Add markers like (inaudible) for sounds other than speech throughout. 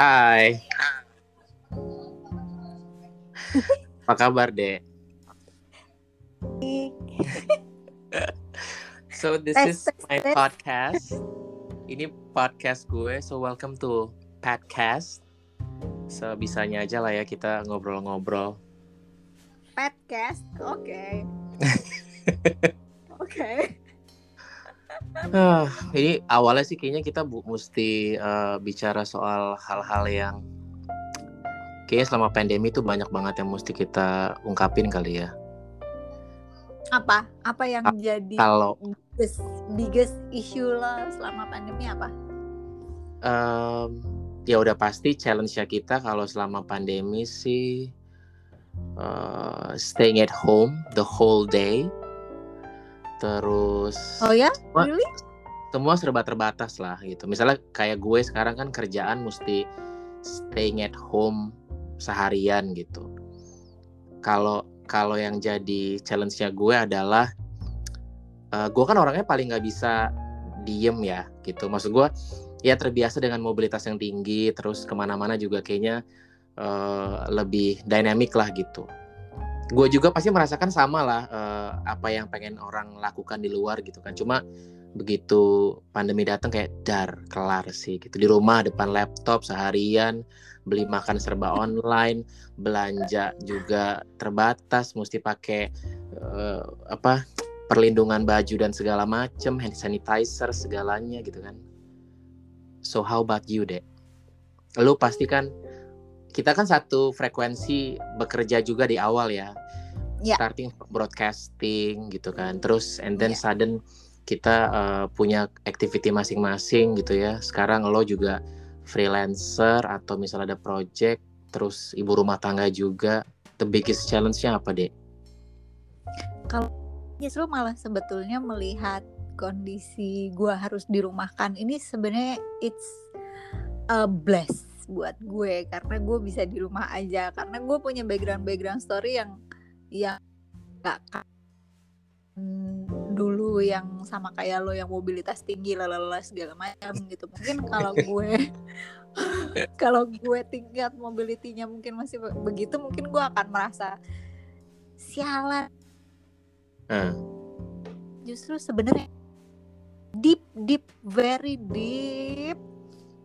Hai. (laughs) Apa kabar, Dek? so this is my podcast. Ini podcast gue, so welcome to podcast. Sebisanya aja lah ya kita ngobrol-ngobrol. podcast oke (laughs) oke Ah, ini awalnya sih kayaknya kita bu mesti eh, bicara soal hal-hal yang kayaknya selama pandemi tuh banyak banget yang mesti kita ungkapin kali ya. apa apa yang Ah, jadi Kalau biggest, biggest issue lo selama pandemi apa Em, ya udah pasti challenge-nya kita kalau selama pandemi sih eh, staying at home the whole day. Terus oh ya Wah. really semua serba terbatas lah gitu. Misalnya kayak gue sekarang kan kerjaan mesti staying at home seharian gitu. Kalau kalau yang jadi challenge-nya gue adalah eh, gue kan orangnya paling nggak bisa diem ya gitu. Maksud gue ya terbiasa dengan mobilitas yang tinggi, terus ke mana-mana juga kayaknya eh, lebih dynamic lah gitu. Gue juga pasti merasakan sama lah eh, apa yang pengen orang lakukan di luar gitu kan. Cuma begitu pandemi datang kayak dar kelar sih gitu. Di rumah depan laptop seharian beli makan serba (laughs) online belanja juga terbatas mesti pakai eh, apa perlindungan baju dan segala macem hand sanitizer segalanya gitu kan. So how about you dek? Lu pasti kan kita kan satu frekuensi bekerja juga di awal ya Ya. starting broadcasting gitu kan terus and then Ya. sudden kita eh, punya activity masing-masing gitu ya. Sekarang lo juga freelancer atau misalnya ada project, terus ibu rumah tangga juga. The biggest challenge-nya apa, Dek? justru malah sebetulnya melihat kondisi gua harus dirumahkan ini sebenarnya it's a bless buat gue karena gue bisa di rumah aja. Karena gue punya background background story yang yang gak ka- Hmm, dulu yang sama kayak lo yang mobilitas tinggi lalala segala macam gitu. Mungkin kalau (laughs) gue (laughs) kalau gue tingkat mobility-nya mungkin masih be- begitu mungkin gue akan merasa sialan. Eh, justru sebenarnya deep deep very deep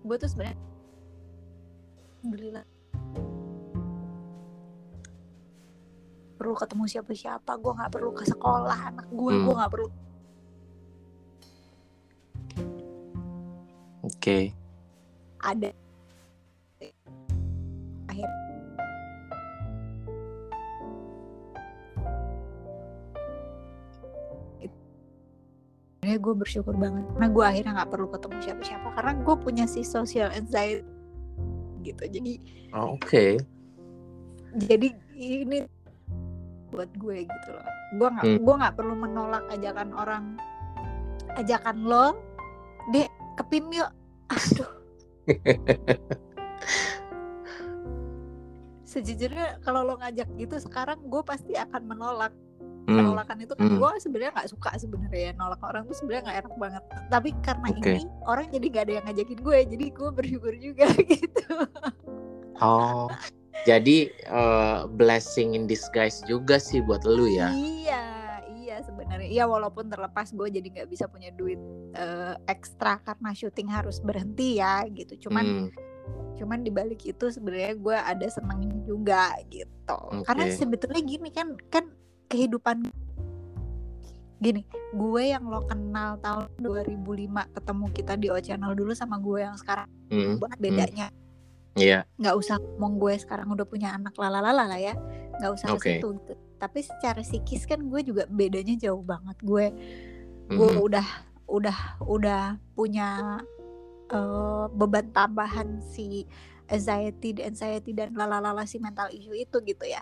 gue tuh sebenarnya alhamdulillah perlu ketemu siapa-siapa gue nggak perlu ke sekolah anak gue Hmm. gue nggak perlu Oke. ada akhir Sebenarnya gue bersyukur banget karena gue akhirnya nggak perlu ketemu siapa-siapa karena gue punya si social anxiety gitu. Jadi Oh, Oke. jadi ini buat gue gitu loh. Gue nggak Hmm. gue nggak perlu menolak ajakan orang ajakan lo dek kepim yuk. Aduh. (laughs) Sejujurnya kalau lo ngajak gitu sekarang gue pasti akan menolak Hmm, penolakan itu kan hmm. gue sebenarnya nggak suka sebenarnya nolak orang tuh sebenarnya nggak enak banget tapi karena Oke. ini orang jadi nggak ada yang ngajakin gue jadi gue bersyukur juga (laughs) gitu Oh. Jadi eh, blessing in disguise juga sih buat lu ya. Iya, iya sebenarnya. Iya walaupun terlepas gue jadi nggak bisa punya duit eh, ekstra karena syuting harus berhenti ya gitu. Cuman Hmm, cuman dibalik itu sebenarnya gue ada senangnya juga gitu. Karena Oke. sebetulnya gini kan kan kehidupan gini, gue yang lo kenal tahun 2005 ketemu kita di O Channel dulu sama gue yang sekarang hmm, banget bedanya. Iya. nggak usah ngomong gue sekarang udah punya anak lalalala lah ya nggak usah ke situ gitu. tapi secara psikis kan gue juga bedanya jauh banget gue gue Mhm. udah udah udah punya eh, beban tambahan si anxiety anxiety dan lalalala si mental issue itu gitu ya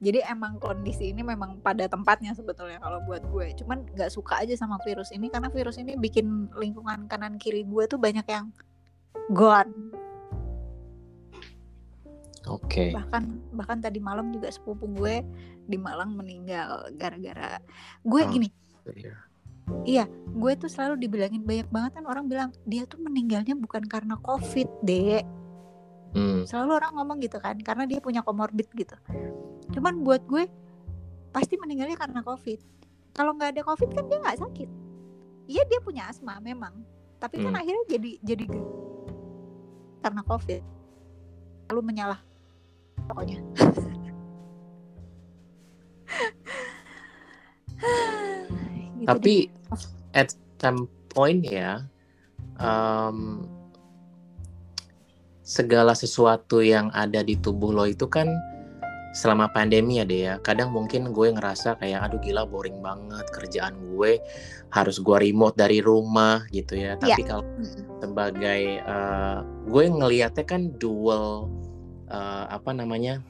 jadi emang kondisi ini memang pada tempatnya sebetulnya kalau buat gue cuman nggak suka aja sama virus ini karena virus ini bikin lingkungan kanan kiri gue tuh banyak yang gone Oke. bahkan bahkan tadi malam juga sepupu gue di Malang meninggal gara-gara gue Oh. gini Iya. gue tuh selalu dibilangin banyak banget kan orang bilang dia tuh meninggalnya bukan karena covid dek Hmm. Selalu orang ngomong gitu kan, karena dia punya komorbid gitu. Cuman buat gue pasti meninggalnya karena covid. Kalau nggak ada covid kan dia nggak sakit. Iya dia punya asma memang, tapi kan Hmm. akhirnya jadi jadi karena covid. Lalu menyalah pokoknya. (sighs) Gitu Tapi deh. at some point ya, em, segala sesuatu yang ada di tubuh lo itu kan selama pandemi ya deh ya. Kadang mungkin gue ngerasa kayak aduh gila boring banget kerjaan gue harus gue remote dari rumah gitu ya. Tapi kalau Mm-mm. sebagai eh, gue ngelihatnya kan dual eh, apa namanya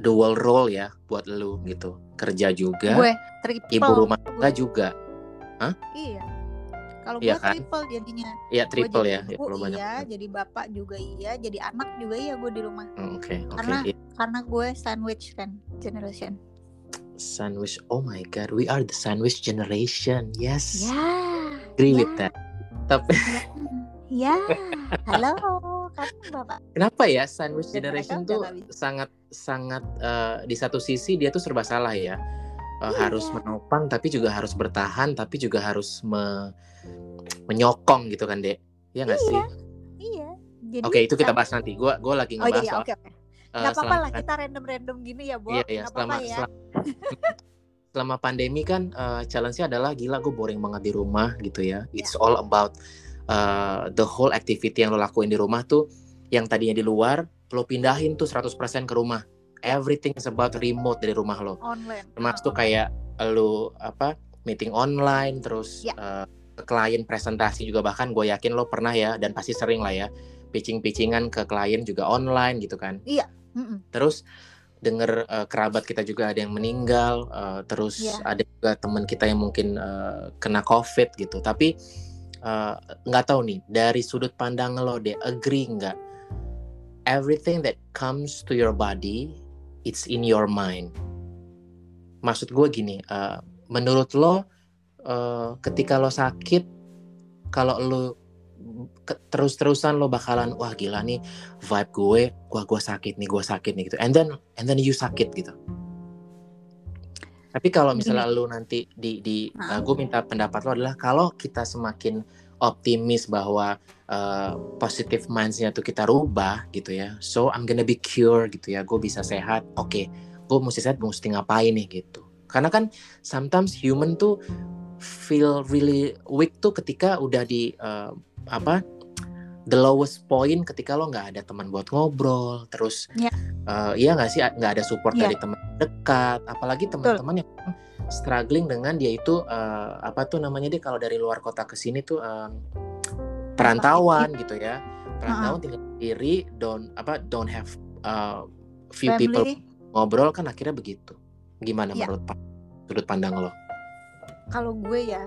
dual role ya buat lu gitu kerja juga gue triple ibu rumah tangga juga Iya. Kalau Iya gue kan? triple jadinya. ya Gue triple jadi ya, ya ibu banyak iya, jadi bapak juga iya, jadi anak juga iya gue di rumah. Hmm, oke oke Karena Iya. karena gue sandwich kan generation. sandwich oh my god we are the sandwich generation yes Ya. agree ya. with that tapi Ya. Halo, kan bapak. kenapa ya sandwich generation tuh sangat sangat eh, di satu sisi dia tuh serba salah ya Iya. harus menopang tapi juga harus bertahan tapi juga harus me- menyokong gitu kan dek ya nggak sih Iya. Jadi oke itu kita kan- bahas nanti gua gua lagi Oh ngebahas iya, soal oke oke. eh, Gak apa-apa lah kita random-random gini ya, Bo. Iya, iya. Selama, apa-apa ya. selama, (laughs) selama pandemi kan eh, challenge-nya adalah gila gue boring banget di rumah gitu ya. It's all about eh, the whole activity yang lo lakuin di rumah tuh yang tadinya di luar lo pindahin tuh 100% ke rumah. Everything is about remote dari rumah lo. Online. Termasuk kayak lo apa meeting online terus Ya. eh, ke klien presentasi juga bahkan gue yakin lo pernah ya dan pasti sering lah ya pitching-pitchingan ke klien juga online gitu kan Mm-mm. terus denger eh, kerabat kita juga ada yang meninggal eh, terus Iya. ada juga teman kita yang mungkin eh, kena covid gitu tapi nggak tahu nih dari sudut pandang lo deh agree nggak everything that comes to your body it's in your mind. Maksud gue gini eh, menurut lo eh, ketika lo sakit kalau lo terus-terusan lo bakalan wah gila nih vibe gue gua gua sakit nih gua sakit nih gitu. And then and then you sakit gitu. Tapi kalau misalnya lo nanti di di Ah. gue minta pendapat lo adalah kalau kita semakin optimis bahwa uh, positive mindsnya tuh kita rubah gitu ya. So I'm gonna be cure gitu ya. Gue bisa sehat. Oke gue mesti sehat mesti ngapain nih gitu. Karena kan sometimes human tuh feel really weak tuh ketika udah di uh, apa the lowest point ketika lo nggak ada teman buat ngobrol terus Ya. uh, iya nggak sih? Nggak ada support Ya. dari teman dekat apalagi teman-teman yang struggling dengan dia itu uh, apa tuh namanya dia kalau dari luar kota ke sini tuh um, perantauan gitu ya. perantauan tinggal sendiri don't apa don't have uh, few people Family, ngobrol kan akhirnya begitu. Gimana Ya. menurut sudut pandang lo? Kalau gue ya,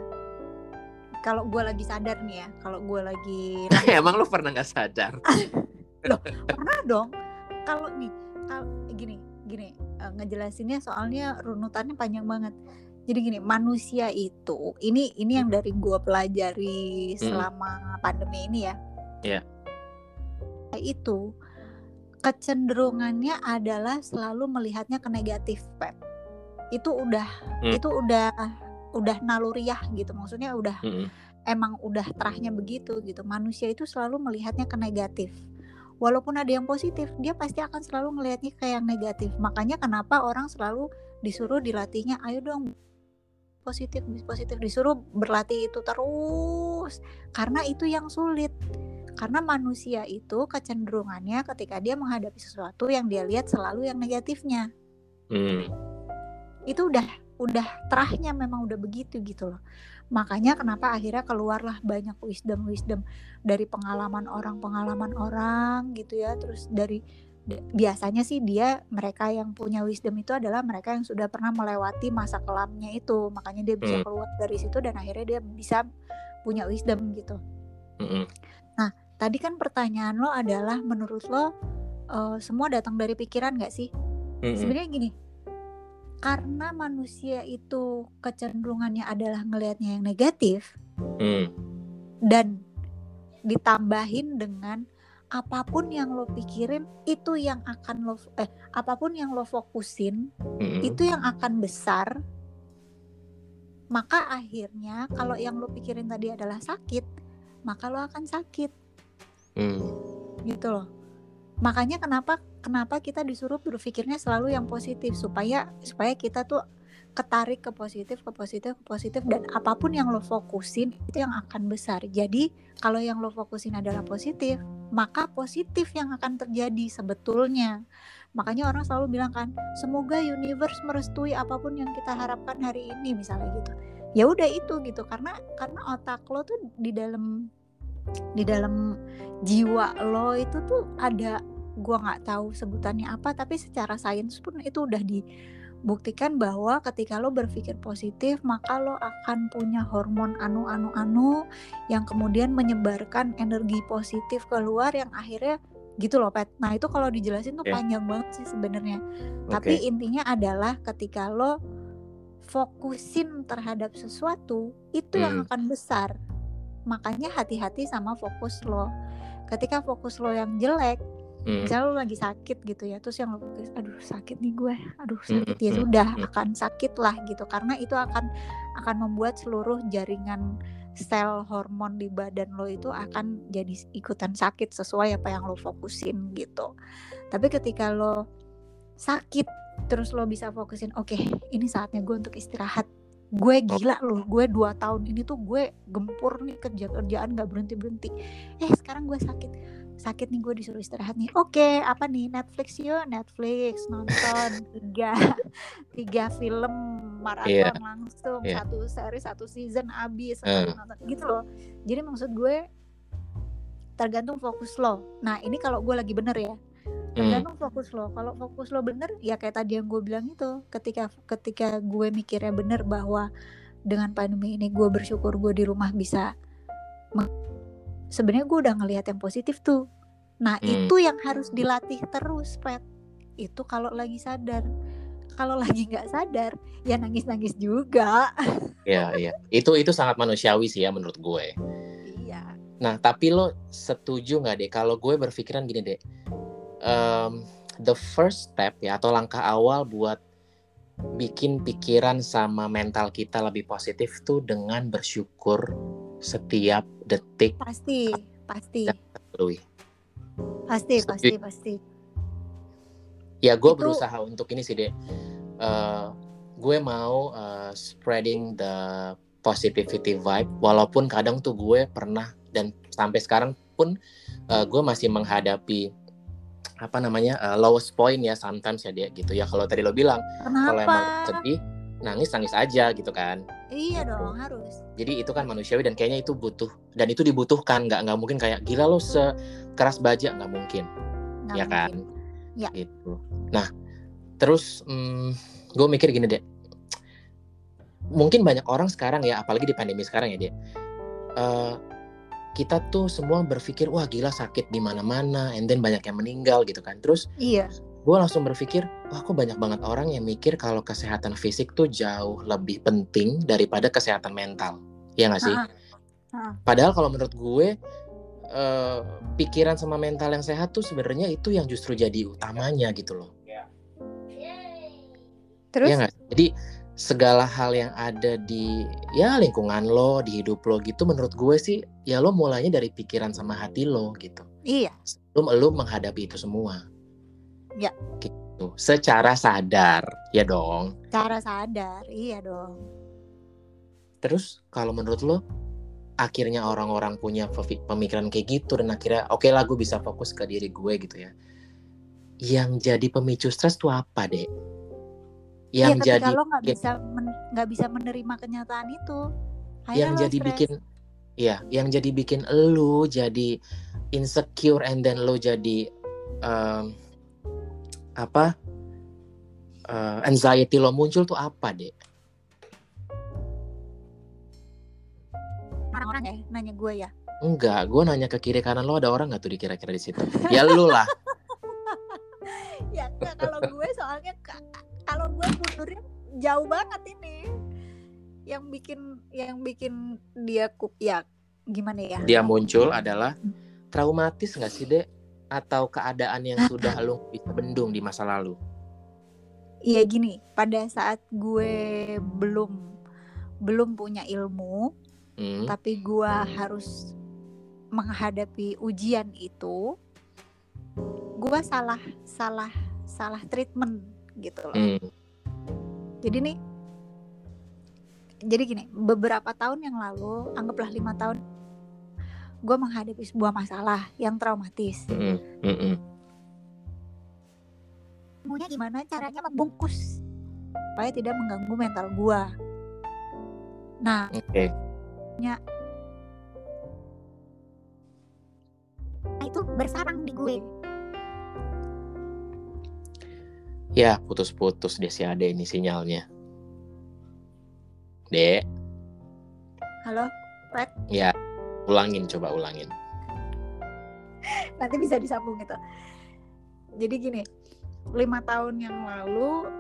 kalau gue lagi sadar nih ya, kalau gue lagi (laughs) emang lo pernah nggak sadar? (laughs) Pernah dong. Kalau nih kalau gini gini eh, ngejelasinnya soalnya runutannya panjang banget jadi gini manusia itu ini ini yang dari gua pelajari selama pandemi ini ya Iya. itu kecenderungannya adalah selalu melihatnya ke negatif Pep itu udah Hmm. itu udah udah naluriah gitu maksudnya udah Mm-mm. emang udah terahnya begitu gitu. Manusia itu selalu melihatnya ke negatif. Walaupun ada yang positif, dia pasti akan selalu melihatnya ke yang negatif. Makanya kenapa orang selalu disuruh dilatihnya, ayo dong positif, positif disuruh berlatih itu terus. Karena itu yang sulit. Karena manusia itu kecenderungannya ketika dia menghadapi sesuatu yang dia lihat selalu yang negatifnya Hmm. itu udah udah terahnya memang udah begitu gitu loh makanya kenapa akhirnya keluarlah banyak wisdom wisdom dari pengalaman orang pengalaman orang gitu ya terus dari biasanya sih dia mereka yang punya wisdom itu adalah mereka yang sudah pernah melewati masa kelamnya itu makanya dia bisa Hmm. keluar dari situ dan akhirnya dia bisa punya wisdom gitu Mm-mm. tadi kan pertanyaan lo adalah menurut lo eh, semua datang dari pikiran gak sih Mm-mm. sebenarnya gini karena manusia itu kecenderungannya adalah ngelihatnya yang negatif Mm. dan ditambahin dengan apa pun yang lo pikirin itu yang akan lo eh apa pun yang lo fokusin Mm-mm. itu yang akan besar maka akhirnya kalau yang lo pikirin tadi adalah sakit maka lo akan sakit Mm. gitu loh makanya kenapa kenapa kita disuruh berpikirnya selalu yang positif? Supaya supaya kita tuh ketarik ke positif ke positif ke positif dan apa pun yang lo fokusin itu yang akan besar. Jadi kalau yang lo fokusin adalah positif maka positif yang akan terjadi sebetulnya. Makanya orang selalu bilang kan semoga universe merestui apa pun yang kita harapkan hari ini misalnya gitu. Ya udah itu gitu karena karena otak lo tuh di dalam di dalam jiwa lo itu tuh ada gua nggak tahu sebutannya apa tapi secara sains pun itu udah dibuktikan bahwa ketika lo berpikir positif maka lo akan punya hormon anu anu anu yang kemudian menyebarkan energi positif keluar yang akhirnya gitu loh pet nah itu kalau dijelasin tuh Ya. panjang banget sih sebenarnya tapi Oke. intinya adalah ketika lo fokusin terhadap sesuatu itu yang Hmm. akan besar makanya hati-hati sama fokus lo ketika fokus lo yang jelek Mm. misalnya lagi sakit gitu ya terus yang lo fokus aduh sakit nih gue aduh Mm, sakit. Ya mm, sudah mm. akan sakit lah gitu. Karena itu akan akan membuat seluruh jaringan sel hormon di badan lo itu akan jadi ikutan sakit sesuai apa yang lo fokusin gitu. Tapi ketika lo sakit terus lo bisa fokusin oke ini saatnya gue untuk istirahat. Gue gila loh gue dua tahun ini tuh gue gempur nih kerja kerjaan gak berhenti berhenti eh sekarang gue sakit sakit nih gue disuruh istirahat nih. Oke apa nih? Netflix yuk Netflix. Nonton (laughs) tiga tiga film maraton Iya. langsung. Iya. satu series satu season abis sekali nonton. Gitu loh. Jadi maksud gue tergantung fokus lo. Nah ini kalau gue lagi bener ya. Tergantung fokus lo. Kalau fokus lo bener ya kayak tadi yang gue bilang itu ketika ketika gue mikirnya bener bahwa dengan pandemi ini gue bersyukur gue di rumah bisa sebenarnya gue udah ngelihat yang positif tuh nah Hmm. itu yang harus dilatih terus pet itu kalau lagi sadar kalau (laughs) lagi nggak sadar ya nangis nangis juga Iya, iya. Itu itu sangat manusiawi sih ya menurut gue. iya Nah, tapi lo setuju nggak deh kalau gue berpikiran gini deh. Em, the first step ya atau langkah awal buat bikin pikiran sama mental kita lebih positif tuh dengan bersyukur setiap detik pasti pasti. Louis. pasti Setuju. pasti pasti Ya gue Itu- berusaha untuk ini sih deh. Eh, gue mau eh, spreading the positivity vibe. Walaupun kadang tuh gue pernah dan sampai sekarang pun eh, gue masih menghadapi apa namanya eh, lowest point ya sometimes ya dia gitu ya. Kalau tadi lo bilang kalau emang sedih nangis nangis aja gitu kan. iya dong harus. Jadi itu kan manusiawi dan kayaknya itu butuh dan itu dibutuhkan. Nggak nggak mungkin kayak gila lo sekeras baja. Nggak mungkin. Nggak ya kan? mungkin. Ya. gitu. Nah terus hmm, gue mikir gini deh. Mungkin banyak orang sekarang ya apalagi di pandemi sekarang ya dia Eh, kita tuh semua berpikir wah gila sakit di mana-mana and then banyak yang meninggal gitu kan. Terus iya gue langsung berpikir wah kok banyak banget orang yang mikir kalau kesehatan fisik tuh jauh lebih penting daripada kesehatan mental ya nggak sih Ah, ah. Padahal kalau menurut gue eh, pikiran sama mental yang sehat tuh sebenarnya itu yang justru jadi utamanya gitu loh. terus Iya nggak? Jadi segala hal yang ada di ya lingkungan lo, di hidup lo gitu menurut gue sih ya lo mulainya dari pikiran sama hati lo gitu. iya Sebelum lo menghadapi itu semua. Ya. Gitu. Secara sadar, ya dong. cara sadar iya dong Terus kalau menurut lo akhirnya orang-orang punya pemikiran kayak gitu dan akhirnya oke lah gue bisa fokus ke diri gue gitu ya. Yang jadi pemicu stres tuh apa deh? Yang ketika jadi lo nggak bisa men- nggak bisa menerima kenyataan itu akhirnya yang jadi stres. bikin ya, yang jadi bikin lo jadi insecure and then lo jadi em, apa? eh, anxiety lo muncul tuh apa deh? orang-orang ya nanya gue ya Enggak, gue nanya ke kiri kanan lo ada orang nggak tuh di kira-kira di situ? Ya lu lah. (laughs) ya enggak kalau gue soalnya ka- kalau gue mundurnya jauh banget ini yang bikin yang bikin dia ya gimana ya Dia muncul adalah traumatis nggak sih dek? Atau keadaan yang sudah lo bisa bendung di masa lalu? Iya gini, pada saat gue belum belum punya ilmu, Hmm. tapi gue harus menghadapi ujian itu, gue salah salah salah treatment gitu loh. Hmm. Jadi nih, jadi gini, beberapa tahun yang lalu, anggaplah lima tahun, gue menghadapi sebuah masalah yang traumatis. Hmm. Maunya gimana caranya membungkus supaya tidak mengganggu mental gue. Nah, Oke. itu bersarang di gue. Ya, putus-putus deh si Ade ini sinyalnya. Dek, Halo, ya, ulangin coba ulangin. nanti bisa disambung gitu. Jadi gini, lima tahun yang lalu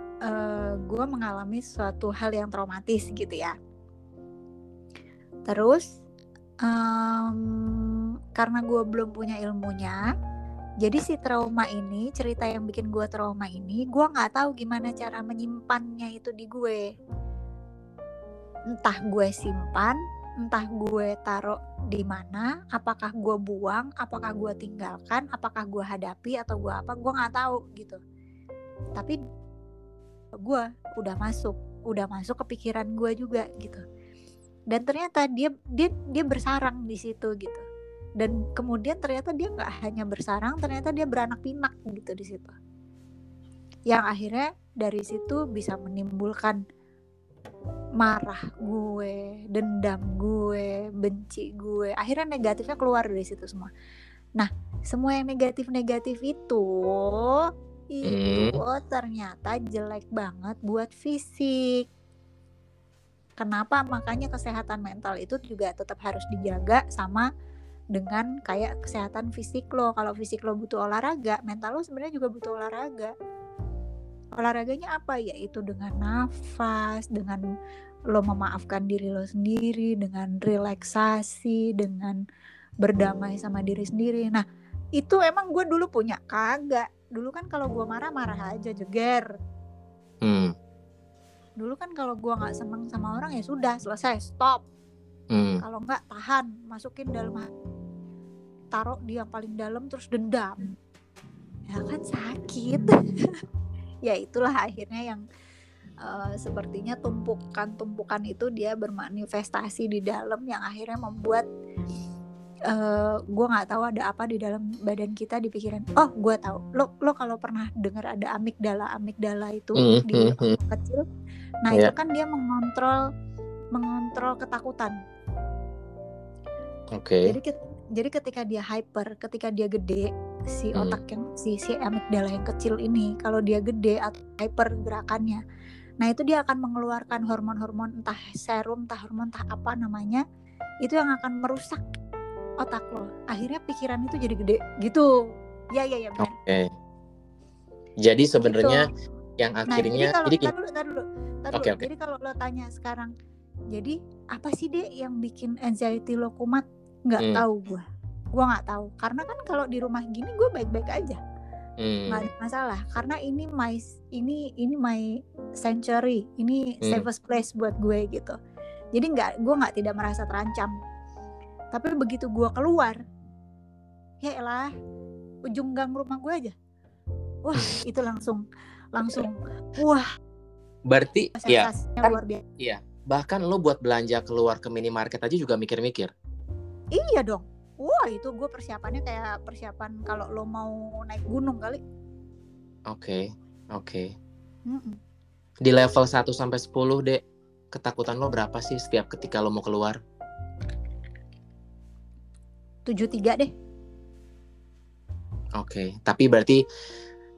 gue mengalami suatu hal yang traumatis gitu ya. Terus em, karena gue belum punya ilmunya, jadi si trauma ini, cerita yang bikin gue trauma ini, gue nggak tahu gimana cara menyimpannya itu di gue. Entah gue simpan, entah gue taruh di mana, apakah gue buang, apakah gue tinggalkan, apakah gue hadapi atau gue apa, gue nggak tahu gitu. Tapi gue udah masuk, udah masuk ke pikiran gue juga gitu. Dan ternyata dia dia dia bersarang di situ gitu. Dan kemudian ternyata dia nggak hanya bersarang, ternyata dia beranak pinak gitu di situ. Yang akhirnya dari situ bisa menimbulkan marah gue, dendam gue, benci gue. Akhirnya negatifnya keluar dari situ semua. Nah, semua yang negatif-negatif itu itu ternyata jelek banget buat fisik. Kenapa? Makanya kesehatan mental itu juga tetap harus dijaga sama dengan kayak kesehatan fisik lo. Kalau fisik lo butuh olahraga, mental lo sebenarnya juga butuh olahraga. Olahraganya apa? Yaitu dengan nafas, dengan lo memaafkan diri lo sendiri, dengan relaksasi, dengan berdamai sama diri sendiri. Nah, itu emang gue dulu punya kagak. Dulu kan kalau gue marah marah aja jeger. Hmm. Dulu kan kalau gue nggak seneng sama orang ya sudah selesai stop. Hmm. Kalau nggak tahan masukin dalam taruh di yang paling dalam terus dendam. Ya kan sakit. (laughs) ya itulah akhirnya yang uh, sepertinya tumpukan-tumpukan itu dia bermanifestasi di dalam yang akhirnya membuat uh, gue nggak tahu ada apa di dalam badan kita di pikiran oh gue tahu lo lo kalau pernah dengar ada amigdala amigdala itu Hmm, di hmm, otak kecil nah Iya. itu kan dia mengontrol mengontrol ketakutan Oke. jadi ket- jadi ketika dia hyper ketika dia gede si Hmm. otak yang si si amigdala yang kecil ini kalau dia gede atau hyper gerakannya nah itu dia akan mengeluarkan hormon-hormon entah serum entah hormon entah apa namanya itu yang akan merusak otak lo akhirnya pikiran itu jadi gede gitu ya ya ya Oke. Jadi sebenarnya yang Nah, akhirnya jadi kalau jadi tar dulu, tar dulu, dulu. oke. Jadi kalau lo tanya sekarang, jadi apa sih deh yang bikin anxiety lo kumat? Nggak Hmm. tahu gua. Gua nggak tahu. Karena kan kalau di rumah gini gue baik-baik aja, Hmm. nggak ada masalah. Karena ini my ini ini my sanctuary, ini Hmm. safest place buat gue gitu. Jadi nggak, gue nggak tidak merasa terancam. Tapi begitu gua keluar, ya elah, ujung gang rumah gue aja. Wah, (laughs) itu langsung langsung wah Berarti ya kan- luar biasa. bahkan lo buat belanja keluar ke minimarket aja juga mikir-mikir. Iya dong. Wah itu gue persiapannya kayak persiapan kalau lo mau naik gunung kali. Oke. Oke. Mm-mm. Di level 1 sampai 10, Dek, ketakutan lo berapa sih setiap ketika lo mau keluar? Tujuh tiga deh. Oke. Tapi berarti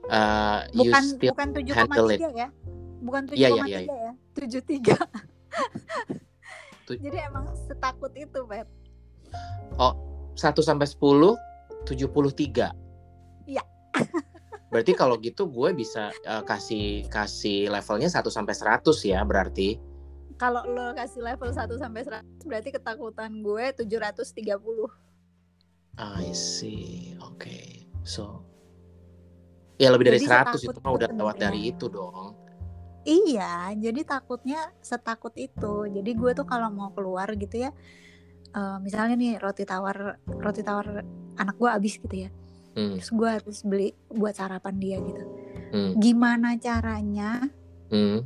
uh, you Bukan still bukan tujuh handle it. ya. Bukan tujuh Iya, iya, iya, ya. Tujuh tiga. Tu- (laughs) Jadi emang setakut itu, Beb. 1 sampai 10 73. Iya. (laughs) berarti kalau gitu gue bisa uh, kasih kasih levelnya 1 sampai 100 ya berarti. Kalau lo kasih level 1 sampai 100 berarti ketakutan gue 730. I see. Oke. So ya lebih dari Jadi 100 itu mah udah lewat dari itu dong. Iya, jadi takutnya setakut itu. Jadi gue tuh kalau mau keluar gitu ya, eh, misalnya nih roti tawar roti tawar anak gue habis gitu ya, Hmm, terus gue harus beli buat sarapan dia gitu. hmm, Gimana caranya hmm.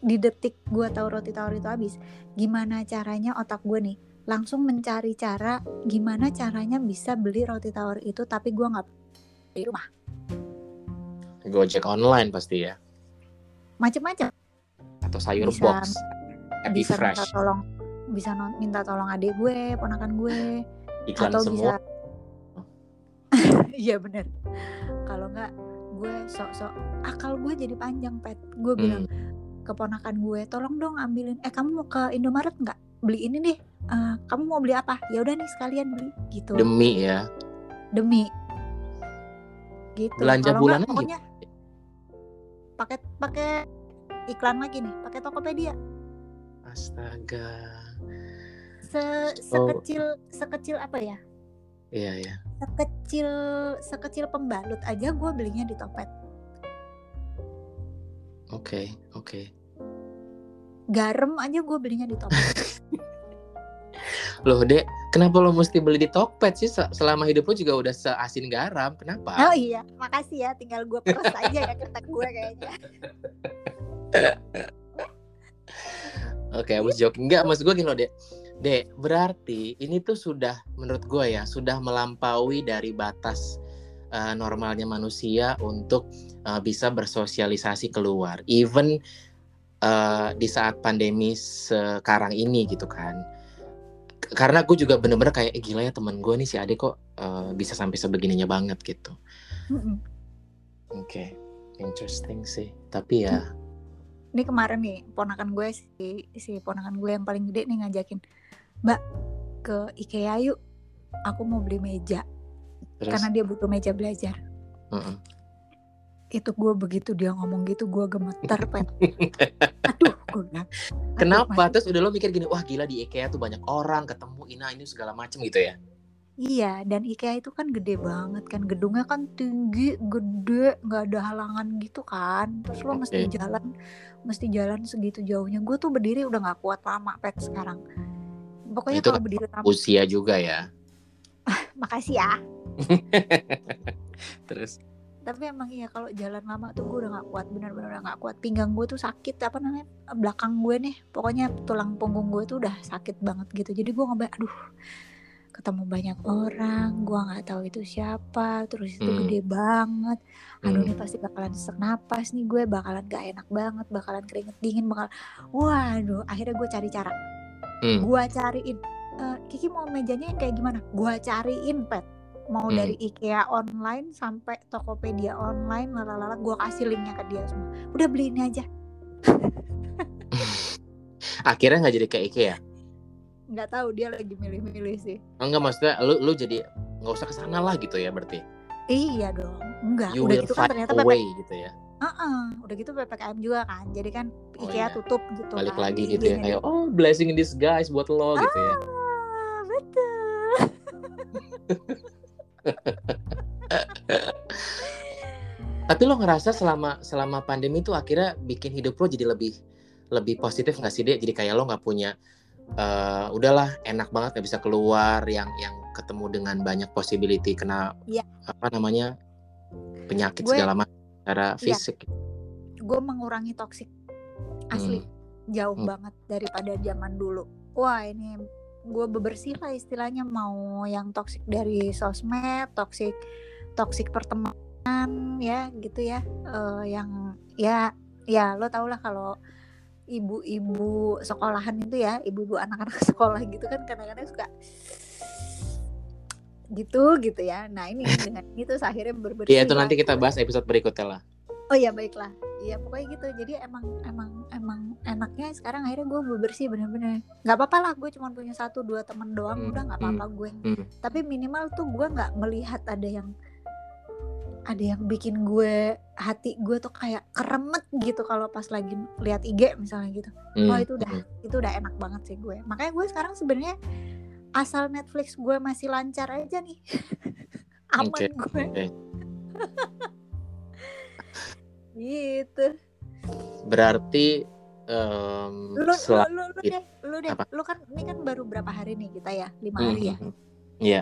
di detik gue tahu roti tawar itu habis, gimana caranya otak gue nih langsung mencari cara gimana caranya bisa beli roti tawar itu tapi gue nggak di rumah Gojek online pasti ya. macem-macem Atau sayur Bisa- box. Happy bisa minta Fresh. tolong bisa non- minta tolong adik gue ponakan gue Iklan atau semua. bisa (laughs) iya bener. Kalau nggak gue sok-sok akal gue jadi panjang pet. Gue bilang Hmm. ke ponakan gue tolong dong ambilin eh kamu mau ke Indomaret nggak? Beli ini deh Eh, kamu mau beli apa? Ya udah nih sekalian beli gitu. Demi ya. demi. Gitu. Belanja nggak, bulanan pokoknya pakai pakai iklan lagi nih pakai Tokopedia. Astaga. Se sekecil sekecil apa ya Iya ya. sekecil sekecil pembalut aja gue belinya di Topet Oke, oke. garam aja gue belinya di Topet (laughs) Loh, Dek, kenapa lo mesti beli di Tokped sih? Se- Selama hidup lo juga udah seasin garam. Kenapa? oh iya makasih ya tinggal gue peres aja ya kata gue kayaknya (laughs) Oke, I was joking. Enggak, maksud gue gini loh, Dek. Dek, berarti ini tuh sudah menurut gue ya, sudah melampaui dari batas eh, normalnya manusia untuk eh, bisa bersosialisasi keluar. Even eh, di saat pandemi sekarang ini gitu kan. Karena gue juga bener-bener kayak eh, gila ya temen gue nih si Ade kok eh, bisa sampai sebegininya banget gitu. Mm-mm. Oke, interesting sih. Tapi ya, ini kemarin nih ponakan gue si si ponakan gue yang paling gede nih ngajakin mbak ke IKEA yuk. Aku mau beli meja. Terus, karena dia butuh meja belajar. Mm-mm. itu gue begitu dia ngomong gitu gue gemeter pet (laughs) aduh gue bilang "Aduh, Kenapa? Mas." Terus udah lo mikir gini, wah gila di IKEA tuh banyak orang ketemu ina ini segala macem gitu ya? iya dan IKEA itu kan gede banget kan. Gedungnya kan tinggi gede nggak ada halangan gitu kan. Terus lo mesti jalan mesti jalan segitu jauhnya. Gue tuh berdiri udah nggak kuat lama pet sekarang pokoknya Itu kalau berdiri lama Usia juga ya. (laughs) makasih ya (laughs) Terus, tapi emang iya kalau jalan lama tuh gue udah nggak kuat bener-bener udah nggak kuat pinggang gue tuh sakit apa namanya belakang gue nih pokoknya tulang punggung gue tuh udah sakit banget gitu jadi gue nggak aduh ketemu banyak orang gue nggak tahu itu siapa terus itu Hmm. gede banget aduh Hmm. ini pasti bakalan sesak napas nih gue bakalan gak enak banget bakalan keringet dingin bakal waduh akhirnya gue cari cara Hmm. gue cariin "Eh, Kiki mau mejanya yang kayak gimana gue cariin pet mau Hmm. dari IKEA online sampai Tokopedia online lalala gue kasih linknya ke dia semua udah beli ini aja (laughs) akhirnya nggak jadi kayak IKEA. nggak tahu dia lagi milih-milih sih Enggak maksudnya lu lu jadi nggak usah ke sana lah gitu ya berarti. iya dong enggak You udah will gitu kan ternyata a PP way gitu ya. Heeh, udah gitu ppkm juga kan jadi kan Oh, IKEA iya. tutup gitu Balik kan lagi gitu ya kayak oh blessing in disguise buat lo gitu ya. ah betul Tapi lo ngerasa selama selama pandemi tuh akhirnya bikin hidup lo jadi lebih lebih positif nggak sih deh? Jadi kayak lo nggak punya eh udahlah enak banget nggak bisa keluar yang yang ketemu dengan banyak possibility kena Iya. apa namanya penyakit Gue- segala macam secara Iya. fisik. gue mengurangi toksik asli jauh Hmm. banget daripada zaman dulu wah ini gue bebersih lah istilahnya mau yang toksik dari sosmed toksik toksik pertemanan ya gitu ya Eh, yang ya ya lo tau lah kalau ibu-ibu sekolahan itu ya ibu-ibu anak-anak (laughs) sekolah gitu kan kadang-kadang suka gitu gitu ya nah ini (laughs) dengan itu akhirnya berbersih Iya itu nanti kita bahas episode berikutnya lah. Oh iya baiklah. Iya pokoknya gitu. Jadi emang emang emang enaknya sekarang akhirnya gue bebersih bener-bener. Nggak apa-apa lah gue cuma punya satu dua teman doang Hmm, udah nggak apa-apa gue. Hmm. Tapi minimal tuh gue nggak melihat ada yang ada yang bikin gue hati gue tuh kayak keremet gitu kalau pas lagi lihat IG misalnya gitu. Hmm. Oh itu udah Hmm. itu udah enak banget sih gue. Makanya gue sekarang sebenarnya asal Netflix gue masih lancar aja nih. (laughs) Aman Oke, gue. oke. (laughs) gitu berarti um, lu, lu, lu, lu deh lu deh Apa? lu kan ini kan baru berapa hari nih kita ya lima Hmm, hari ya hmm, hmm. Iya.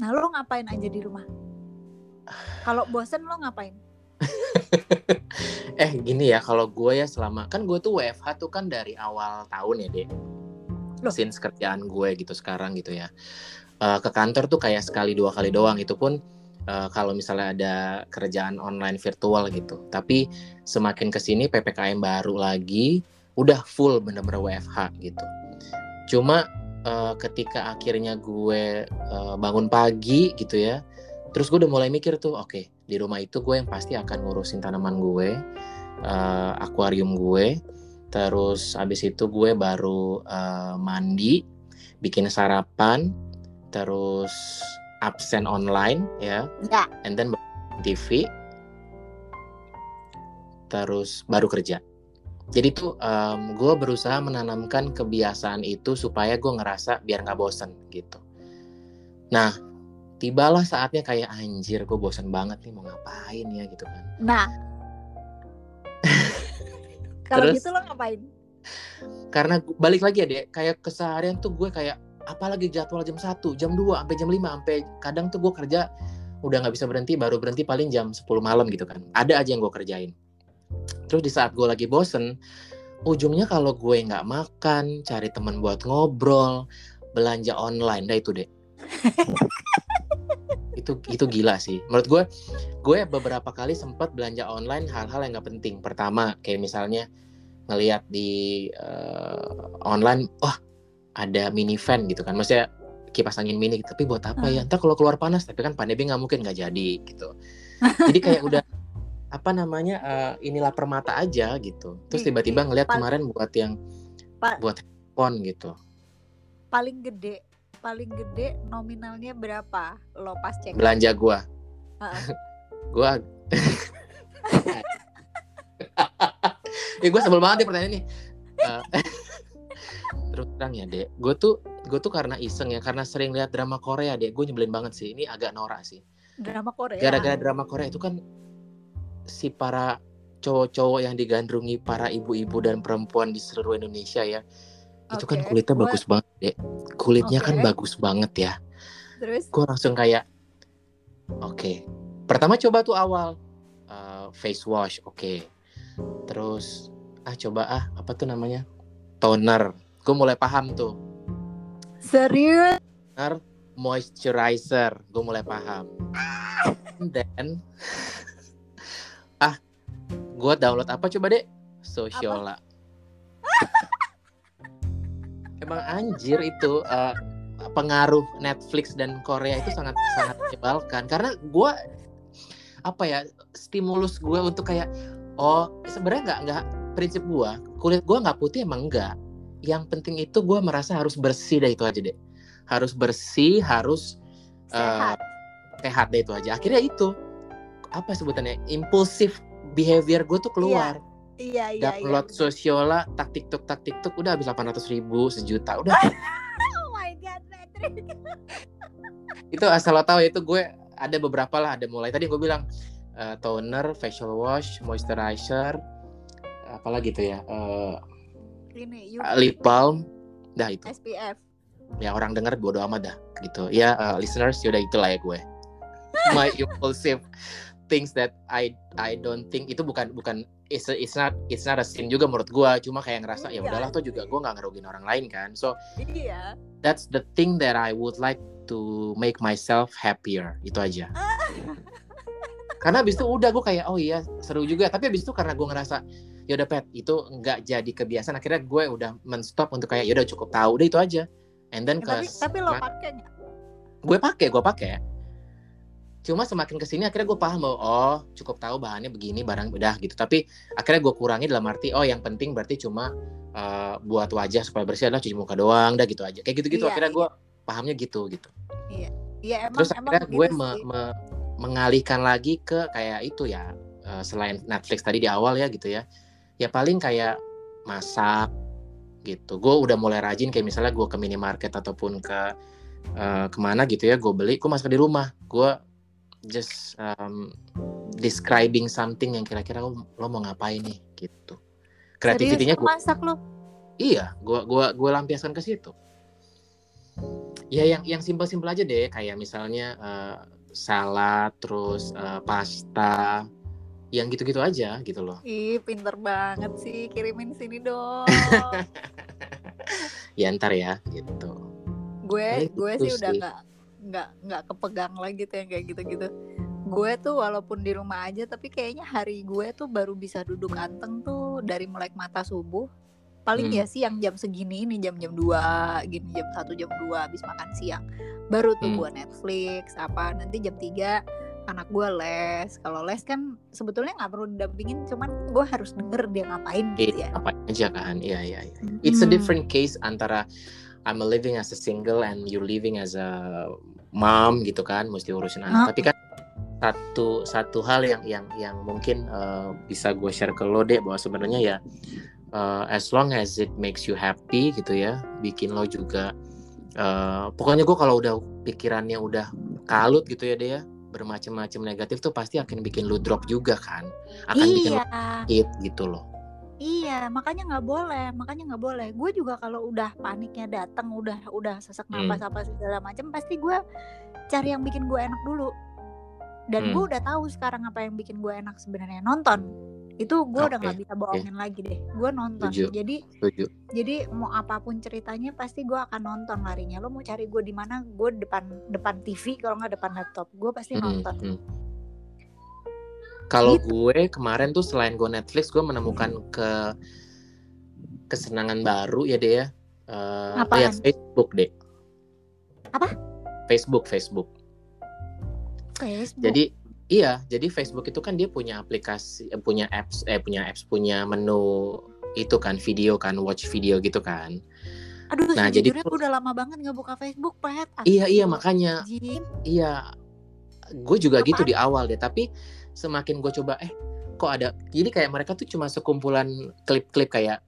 nah lu ngapain aja di rumah kalau bosen lo ngapain (laughs) eh gini ya kalau gue ya selama kan gue tuh WFH tuh kan dari awal tahun ya deh Loh. since kerjaan gue gitu sekarang gitu ya. Eh, ke kantor tuh kayak sekali dua kali doang. Itu pun eh, kalau misalnya ada kerjaan online virtual gitu. Tapi semakin ke sini ppkm baru lagi udah full bener-bener WFH gitu. Cuma eh, ketika akhirnya gue eh, bangun pagi gitu ya terus gue udah mulai mikir tuh oke di rumah itu gue yang pasti akan ngurusin tanaman gue eh, akuarium gue terus abis itu gue baru eh, mandi bikin sarapan terus absen online ya. Ya and then TV terus baru kerja. Jadi tuh em, gue berusaha menanamkan kebiasaan itu supaya gue ngerasa biar nggak bosen gitu. Nah tibalah saatnya kayak anjir gue bosen banget nih mau ngapain ya gitu kan. Nah (laughs) kalau gitu lo ngapain? Karena balik lagi ya deh kayak keseharian tuh gue kayak apalagi jadwal jam 1 jam 2 sampai jam 5 sampai kadang tuh gue kerja udah nggak bisa berhenti baru berhenti paling jam 10 malam gitu kan. Ada aja yang gue kerjain. Terus di saat gue lagi bosen ujungnya kalau gue nggak makan cari teman buat ngobrol belanja online dah itu deh (laughs) itu itu gila sih. Menurut gue gue beberapa kali sempat belanja online hal-hal yang nggak penting. Pertama kayak misalnya ngelihat di eh, online wah ada mini fan gitu kan. Maksudnya kipas angin mini tapi buat apa ya? Ntar kalau keluar panas tapi kan pandemi nggak mungkin nggak jadi gitu. (laughs) Jadi kayak udah apa namanya eh, inilah permata aja gitu. Terus tiba-tiba ngelihat kemarin buat yang buat handphone gitu. Paling gede paling gede nominalnya berapa? Lo pas cek. Belanja gua. Heeh. (laughs) gua (laughs) ya gue sebel banget nih pertanyaan ini. Eh, (laughs) terus terang ya dek. Gue tuh gue tuh karena iseng ya karena sering lihat drama Korea dek. Gue nyebelin banget sih. Ini agak norak sih. Drama Korea? Gara-gara drama Korea itu kan si para cowok-cowok yang digandrungi para ibu-ibu dan perempuan di seluruh Indonesia ya itu kan kulitnya gua- bagus banget dek. Kulitnya kan Oke. bagus banget ya. Terus? Gue langsung kayak oke. Pertama coba tuh awal uh, face wash oke. Terus ah coba ah apa tuh namanya? Toner. Gue mulai paham tuh. Serius? Toner moisturizer. Gue mulai paham. And (laughs) then (laughs) ah gue download apa coba deh Sociola emang anjir itu uh, pengaruh Netflix dan Korea itu sangat sangat menyebalkan. Karena gue apa ya stimulus gue untuk kayak oh sebenarnya nggak nggak prinsip gue kulit gue nggak putih emang enggak yang penting itu gue merasa harus bersih deh itu aja deh. Harus bersih harus sehat eh, sehat. deh itu aja. Akhirnya itu apa sebutannya impulsif behavior gue tuh keluar. iya iya iya download bener. sosiola tak tiktok tak tiktok udah habis 800 ribu sejuta udah. (laughs) Oh my god Patrick. (laughs) Itu asal lo tahu itu gue ada beberapa lah ada mulai. Tadi gue bilang eh, toner facial wash moisturizer apalagi tuh ya eh, ini you lip balm dah itu. SPF ya orang denger bodo amat dah gitu. Ya eh, listeners yaudah itulah ya gue. (laughs) My impulsive things that I I don't think itu bukan bukan it's, a- it's not it's not a sin juga menurut gue cuma kayak ngerasa ya Iya. udahlah tuh juga gue nggak ngerugin orang lain kan? So iya. that's the thing that I would like to make myself happier. Itu aja. (laughs) Karena abis itu udah gue kayak oh iya seru juga. Tapi abis itu karena gue ngerasa ya udah pet itu nggak jadi kebiasaan. Akhirnya gue udah menstop untuk kayak ya udah cukup tahu udah itu aja. And then ke tapi tapi lo pakai gue pakai gue pakai cuma semakin ke sini akhirnya gue paham bahwa oh cukup tahu bahannya begini barang udah gitu. Tapi akhirnya gue kurangi dalam arti oh yang penting berarti cuma eh, buat wajah supaya bersih adalah cuci muka doang dah gitu aja. Kayak gitu gitu Iya, akhirnya gue pahamnya gitu gitu. Iya. Emang terus emang akhirnya gue begitu me- me- mengalihkan lagi ke kayak itu ya eh, selain Netflix tadi di awal ya gitu ya. Ya paling kayak masak gitu. Gue udah mulai rajin kayak misalnya gue ke minimarket ataupun ke eh, ke mana gitu ya gue beli gue masak di rumah. Gue just um, describing something yang kira-kira lo, lo mau ngapain nih gitu kreativitinya gue masak lo iya gue gua gua lampiaskan ke situ ya yang yang simpel-simpel aja deh kayak misalnya uh, salad terus uh, pasta yang gitu-gitu aja gitu loh. Ih, pinter banget sih. Kirimin sini dong. (laughs) ya ntar ya gitu. Gue gue gitu sih, sih udah nggak nggak nggak kepegang lagi tuh yang kayak gitu-gitu. Gue tuh walaupun di rumah aja tapi kayaknya hari gue tuh baru bisa duduk anteng tuh dari melek mata subuh. Paling hmm. ya siang jam segini ini jam-jam 2 gini jam satu jam 2 habis makan siang. Baru tuh hmm. gue Netflix apa nanti jam 3 anak gue les. Kalau les kan sebetulnya nggak perlu didampingin cuman gue harus denger dia ngapain gitu ya. apa aja kan. Iya iya iya. It's a different case antara I'm living as a single and you living as a mom gitu kan mesti urusin anak huh? tapi kan satu satu hal yang yang yang mungkin uh, bisa gue share ke lo deh bahwa sebenarnya ya uh, as long as it makes you happy gitu ya bikin lo juga uh, pokoknya gue kalau udah pikirannya udah kalut gitu ya deh ya bermacam-macam negatif tuh pasti akan bikin lo drop juga kan akan iya. bikin lo hit gitu loh Iya, makanya nggak boleh, makanya nggak boleh. Gue juga kalau udah paniknya datang, udah udah sesak hmm. napas hmm. apa segala macam, pasti gue cari yang bikin gue enak dulu. Dan hmm. gue udah tahu sekarang apa yang bikin gue enak sebenarnya nonton itu gue okay. udah nggak bisa bohongin okay. lagi deh gue nonton Tujuh. jadi Tujuh. jadi mau apa pun ceritanya pasti gue akan nonton larinya lo mau cari gue di mana gue depan depan TV kalau nggak depan laptop gue pasti hmm, nonton hmm. Kalau gitu. gue kemarin tuh selain gue Netflix gue menemukan ke kesenangan baru ya deh ya uh, ya Facebook deh apa Facebook Facebook Facebook jadi Iya, jadi Facebook itu kan dia punya aplikasi, eh, punya apps, eh punya apps, punya menu itu kan video kan, watch video gitu kan. Aduh, nah jadi gue udah lama banget nggak buka Facebook, Pet. Iya iya makanya. Jin. Iya, gue juga gitu di awal deh. Tapi semakin gue coba, eh kok ada? Jadi kayak mereka tuh cuma sekumpulan klip-klip kayak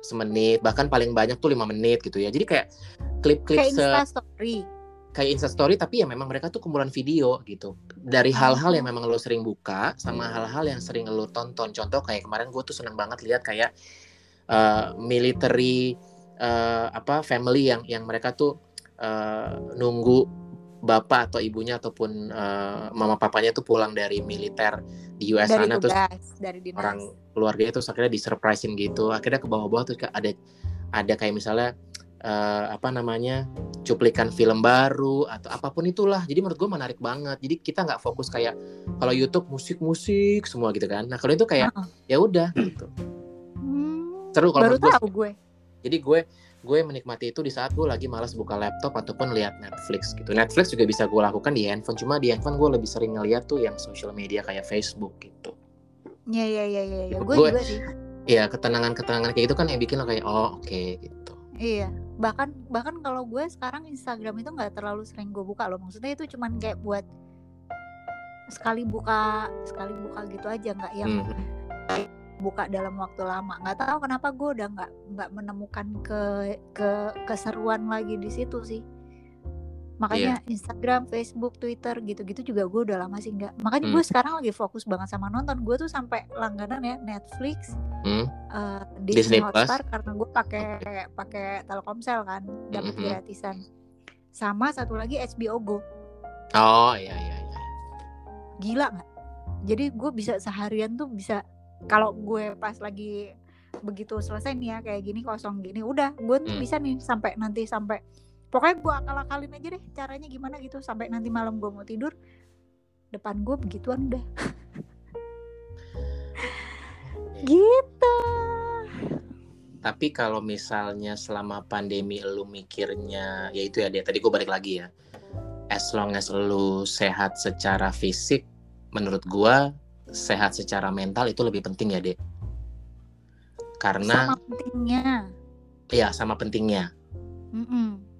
semenit, bahkan paling banyak tuh lima menit gitu ya. Jadi kayak klip-klip kayak se Story kayak Insta Story tapi ya memang mereka tuh kumpulan video gitu dari hal-hal yang memang lo sering buka sama hal-hal yang sering lo tonton contoh kayak kemarin gue tuh seneng banget lihat kayak uh, military uh, apa family yang yang mereka tuh uh, nunggu bapak atau ibunya ataupun uh, mama papanya tuh pulang dari militer di US dari sana tugas, terus dari dinas. orang keluarganya tuh akhirnya disurprisein gitu. Akhirnya ke bawah-bawah tuh ada ada kayak misalnya uh, apa namanya cuplikan film baru atau apa pun itulah. Jadi menurut gue menarik banget. Jadi kita nggak fokus kayak kalau YouTube musik-musik semua gitu kan. Nah kalau itu kayak uh -uh. ya udah gitu. Hmm, seru kalau baru tahu gue. Jadi gue gue menikmati itu di saat gue lagi malas buka laptop ataupun lihat Netflix gitu Netflix juga bisa gue lakukan di handphone cuma di handphone gue lebih sering ngeliat tuh yang social media kayak Facebook gitu Iya iya iya iya ya. gue juga sih Iya ketenangan ketenangan kayak gitu kan yang bikin lo kayak oh oke okay, gitu Iya, bahkan bahkan kalau gue sekarang Instagram itu nggak terlalu sering gue buka loh. Maksudnya itu cuman kayak buat sekali buka sekali buka gitu aja nggak yang hmm. Buka dalam waktu lama. Nggak tahu kenapa gue udah nggak nggak menemukan ke ke keseruan lagi di situ sih makanya yeah. Instagram, Facebook, Twitter gitu-gitu juga gue udah lama sih nggak makanya hmm. gue sekarang lagi fokus banget sama nonton gue tuh sampai langganan ya Netflix, hmm. uh, Disney, Disney Hotstar karena gue pakai okay. pakai Telkomsel kan dapat hmm. gratisan sama satu lagi HBO Go oh iya iya iya gila nggak jadi gue bisa seharian tuh bisa kalau gue pas lagi begitu selesai nih ya kayak gini kosong gini udah gue tuh hmm. bisa nih sampai nanti sampai pokoknya gue akal-akalin aja deh caranya gimana gitu sampai nanti malam gue mau tidur depan gue begituan udah. (laughs) Gitu. Tapi kalau misalnya selama pandemi lu mikirnya ya itu ya dia tadi gue balik lagi ya. As long as lu sehat secara fisik menurut gue sehat secara mental itu lebih penting ya dek. Karena sama pentingnya. Ya sama pentingnya. Mm -mm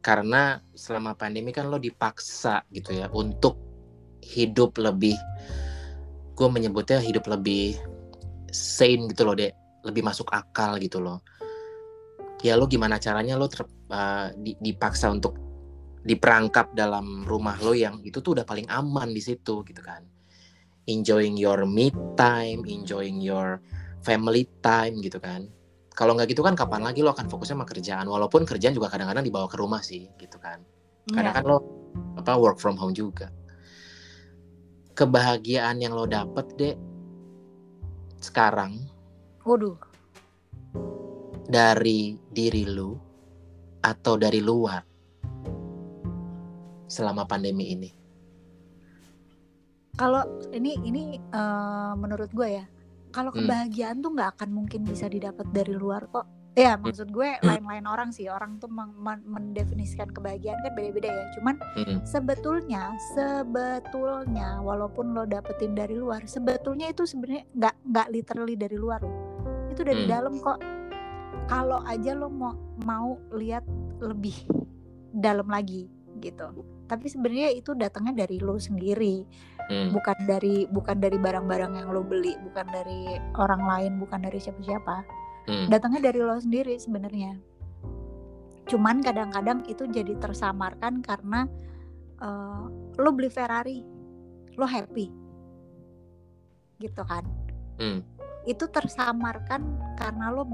karena selama pandemi kan lo dipaksa gitu ya untuk hidup lebih gue menyebutnya hidup lebih sane gitu loh dek. Lebih masuk akal gitu loh. Ya lo gimana caranya lo ter, uh, dipaksa untuk diperangkap dalam rumah lo yang itu tuh udah paling aman di situ gitu kan enjoying your me time enjoying your family time gitu kan. Kalau nggak gitu kan kapan lagi lo akan fokusnya sama kerjaan? Walaupun kerjaan juga kadang-kadang dibawa ke rumah sih gitu kan. Kadang kan lo apa work from home juga. Kebahagiaan yang lo dapet deh sekarang waduh. dari diri lu atau dari luar selama pandemi ini? Kalau ini ini uh, menurut gue ya, kalau Hmm. kebahagiaan tuh nggak akan mungkin bisa didapat dari luar kok. Ya Hmm. maksud gue lain-lain orang sih, orang tuh men- mendefinisikan kebahagiaan kan beda-beda ya. Cuman Hmm. sebetulnya, sebetulnya walaupun lo dapetin dari luar, sebetulnya itu sebenarnya nggak nggak literally dari luar loh. Itu dari Hmm. dalam kok. Kalau aja lo mau mau lihat lebih dalam lagi gitu. Tapi sebenarnya itu datangnya dari lo sendiri Hmm. bukan dari bukan dari barang-barang yang lo beli bukan dari orang lain bukan dari siapa-siapa Hmm. datangnya dari lo sendiri sebenarnya cuman kadang-kadang itu jadi tersamarkan karena eh, lo beli Ferrari lo happy gitu kan Hmm. itu tersamarkan karena lo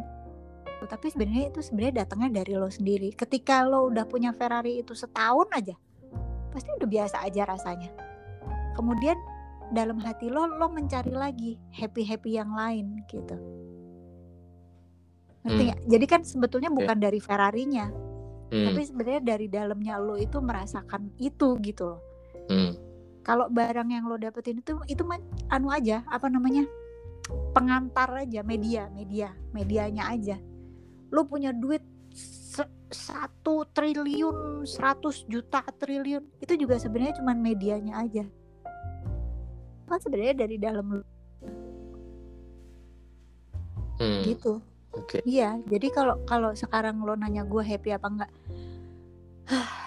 tapi sebenarnya itu sebenarnya datangnya dari lo sendiri ketika lo udah punya Ferrari itu setahun aja pasti udah biasa aja rasanya kemudian dalam hati lo lo mencari lagi happy happy yang lain gitu ngerti Hmm. nggak? jadi kan sebetulnya bukan dari Ferrarinya Hmm. tapi sebenarnya dari dalamnya lo itu merasakan itu gitu loh Hmm. kalau barang yang lo dapetin itu itu anu aja apa namanya pengantar aja media media medianya aja lo punya duit satu triliun 100 juta triliun itu juga sebenarnya cuma medianya aja kan sebenarnya dari dalam Hmm. gitu Oke. iya jadi kalau kalau sekarang lo nanya gue happy apa enggak (sighs)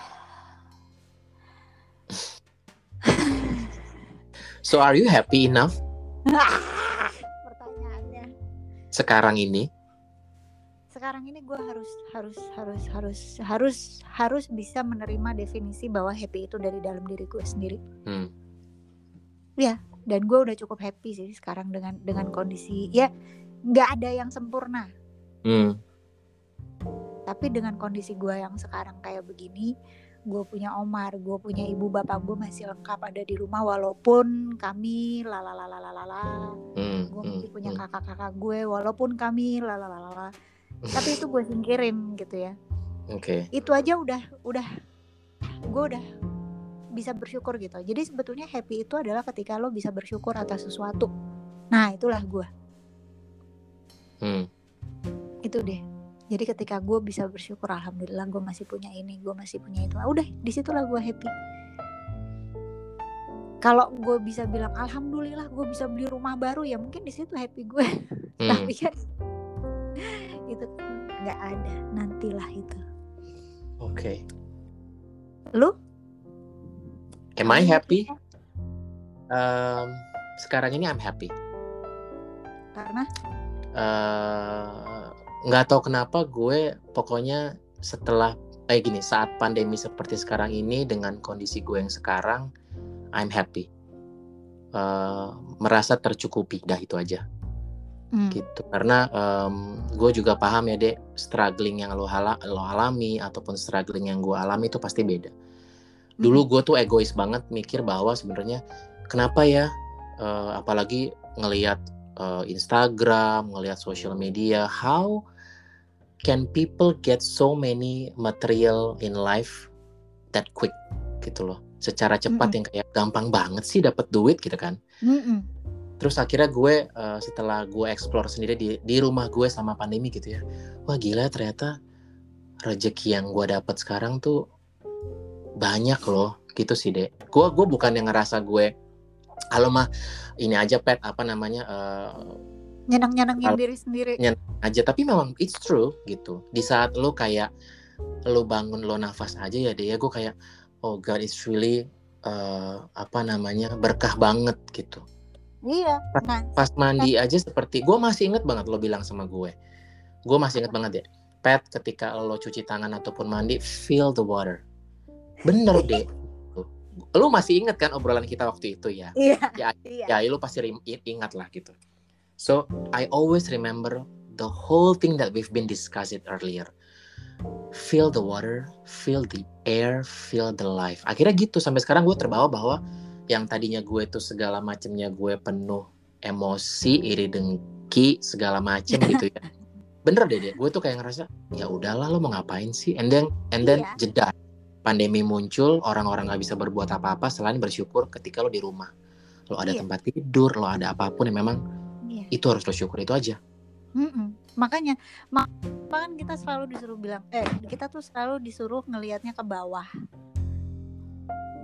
So are you happy enough (laughs) pertanyaannya sekarang ini? Sekarang ini gue harus harus harus harus harus harus bisa menerima definisi bahwa happy itu dari dalam diri gue sendiri Hmm. dan gue udah cukup happy sih sekarang dengan dengan kondisi ya nggak ada yang sempurna Hmm. tapi dengan kondisi gue yang sekarang kayak begini gue punya Omar gue punya ibu bapak gue masih lengkap ada di rumah walaupun kami lalalalalala Hmm. gue Hmm. masih punya Hmm. kakak-kakak gue walaupun kami lalalalalala tapi itu gue singkirin gitu ya. Oke. itu aja udah udah gue udah bisa bersyukur gitu. Jadi sebetulnya happy itu adalah ketika lo bisa bersyukur atas sesuatu. Nah itulah gue Hmm. itu deh. Jadi ketika gue bisa bersyukur alhamdulillah gue masih punya ini gue masih punya itu. Ah, udah di situlah gue happy. Kalau gue bisa bilang alhamdulillah gue bisa beli rumah baru ya mungkin di situ happy gue (laughs) Hmm. tapi kan itu nggak ada nantilah itu. Oke. lu? Am I happy? Um, sekarang ini I'm happy. karena? Eh, nggak tahu kenapa gue pokoknya setelah eh gini saat pandemi seperti sekarang ini dengan kondisi gue yang sekarang I'm happy. Eh, merasa tercukupi dah itu aja hmm, gitu. Karena em, gue juga paham ya dek struggling yang lo, hala- lo alami ataupun struggling yang gue alami itu pasti beda. Dulu gue tuh egois banget mikir bahwa sebenarnya kenapa ya eh, apalagi ngelihat eh, Instagram ngelihat social media how can people get so many material in life that quick? Gitu loh. Secara cepat Mm-mm. yang kayak gampang banget sih dapat duit gitu kan. Mm-mm. Terus akhirnya gue eh, setelah gue explore sendiri di di rumah gue sama pandemi gitu ya wah gila ternyata rezeki yang gue dapat sekarang tuh banyak loh gitu sih dek. Gue gue bukan yang ngerasa gue kalau mah ini aja pet apa namanya eh, nyenang nyenangin diri sendiri. aja. Tapi memang it's true gitu. Di saat lo kayak lo bangun lo nafas aja ya deh ya gue kayak oh god it's really eh, apa namanya berkah banget gitu iya nah pas mandi aja seperti gue masih inget banget lo bilang sama gue. Gue masih inget banget ya pet ketika lo cuci tangan ataupun mandi feel the water. Bener (laughs) deh lu masih inget kan obrolan kita waktu itu ya? Iya ya, iya. ya lu pasti ingat lah gitu. So I always remember the whole thing that we've been discussed earlier. Feel the water feel the air feel the life. Akhirnya gitu sampai sekarang gue terbawa bahwa yang tadinya gue tuh segala macemnya gue penuh emosi iri dengki segala macem gitu ya. (laughs) Bener deh deh gue tuh kayak ngerasa ya udahlah lo mau ngapain sih? And then and then Iya. jeda. Pandemi muncul orang-orang nggak bisa berbuat apa-apa selain bersyukur ketika lo di rumah. Lo ada Iya. tempat tidur lo ada apa pun yang memang iya. itu harus lo syukur itu aja. Mm-mm. makanya mak kan kita selalu disuruh bilang eh kita tuh selalu disuruh ngelihatnya ke bawah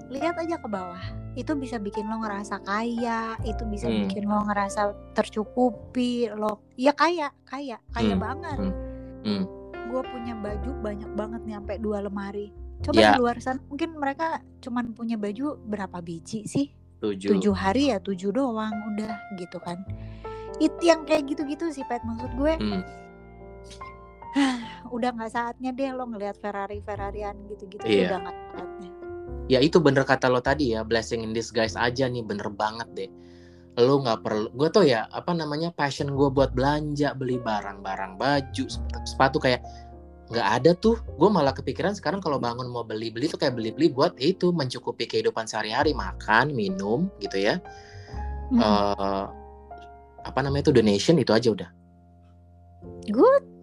lihat aja ke bawah itu bisa bikin lo ngerasa kaya itu bisa Hmm. bikin lo ngerasa tercukupi lo ya kaya kaya kaya Hmm. banget Hmm. Hmm. gue punya baju banyak banget nih sampai dua lemari coba Ya. di luar sana mungkin mereka cuman punya baju berapa biji sih tujuh, tujuh hari ya tujuh doang udah gitu kan itu yang kayak gitu-gitu sih pet maksud gue Hmm. (sighs) udah nggak saatnya deh lo ngelihat Ferrari Ferrarian gitu-gitu Iya. udah nggak saatnya ya itu bener kata lo tadi ya blessing in disguise aja nih bener banget deh lo nggak perlu gue tuh ya apa namanya passion gue buat belanja beli barang-barang baju sepatu, kayak nggak ada tuh gue malah kepikiran sekarang kalau bangun mau beli beli tuh kayak beli beli buat itu mencukupi kehidupan sehari-hari makan minum gitu ya Hmm. Eh, apa namanya itu donation itu aja udah Good.